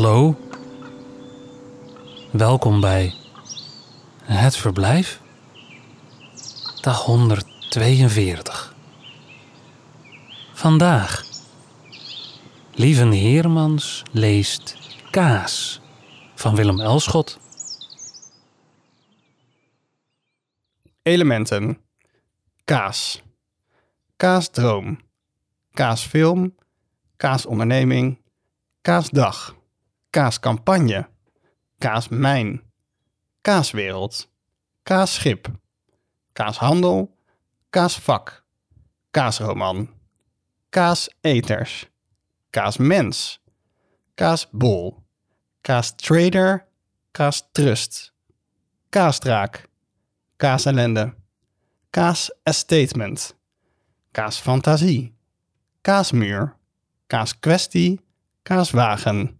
Hallo. Welkom bij het verblijf. Dag 142. Vandaag. Lieven Heermans leest Kaas van Willem Elschot. Elementen. Kaas. Kaasdroom. Kaasfilm. Kaasonderneming. Kaasdag. Kaascampagne. Kaasmijn. Kaaswereld. Kaasschip. Kaashandel. Kaasvak. Kaasroman. Kaaseters. Kaasmens. Kaasbol. Kaastrader. Kaastrust. Kaasdraak. Kaasellende. Kaasestatement. Kaasfantasie. Kaasmuur. Kaaskwestie. Kaaswagen.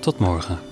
Tot morgen.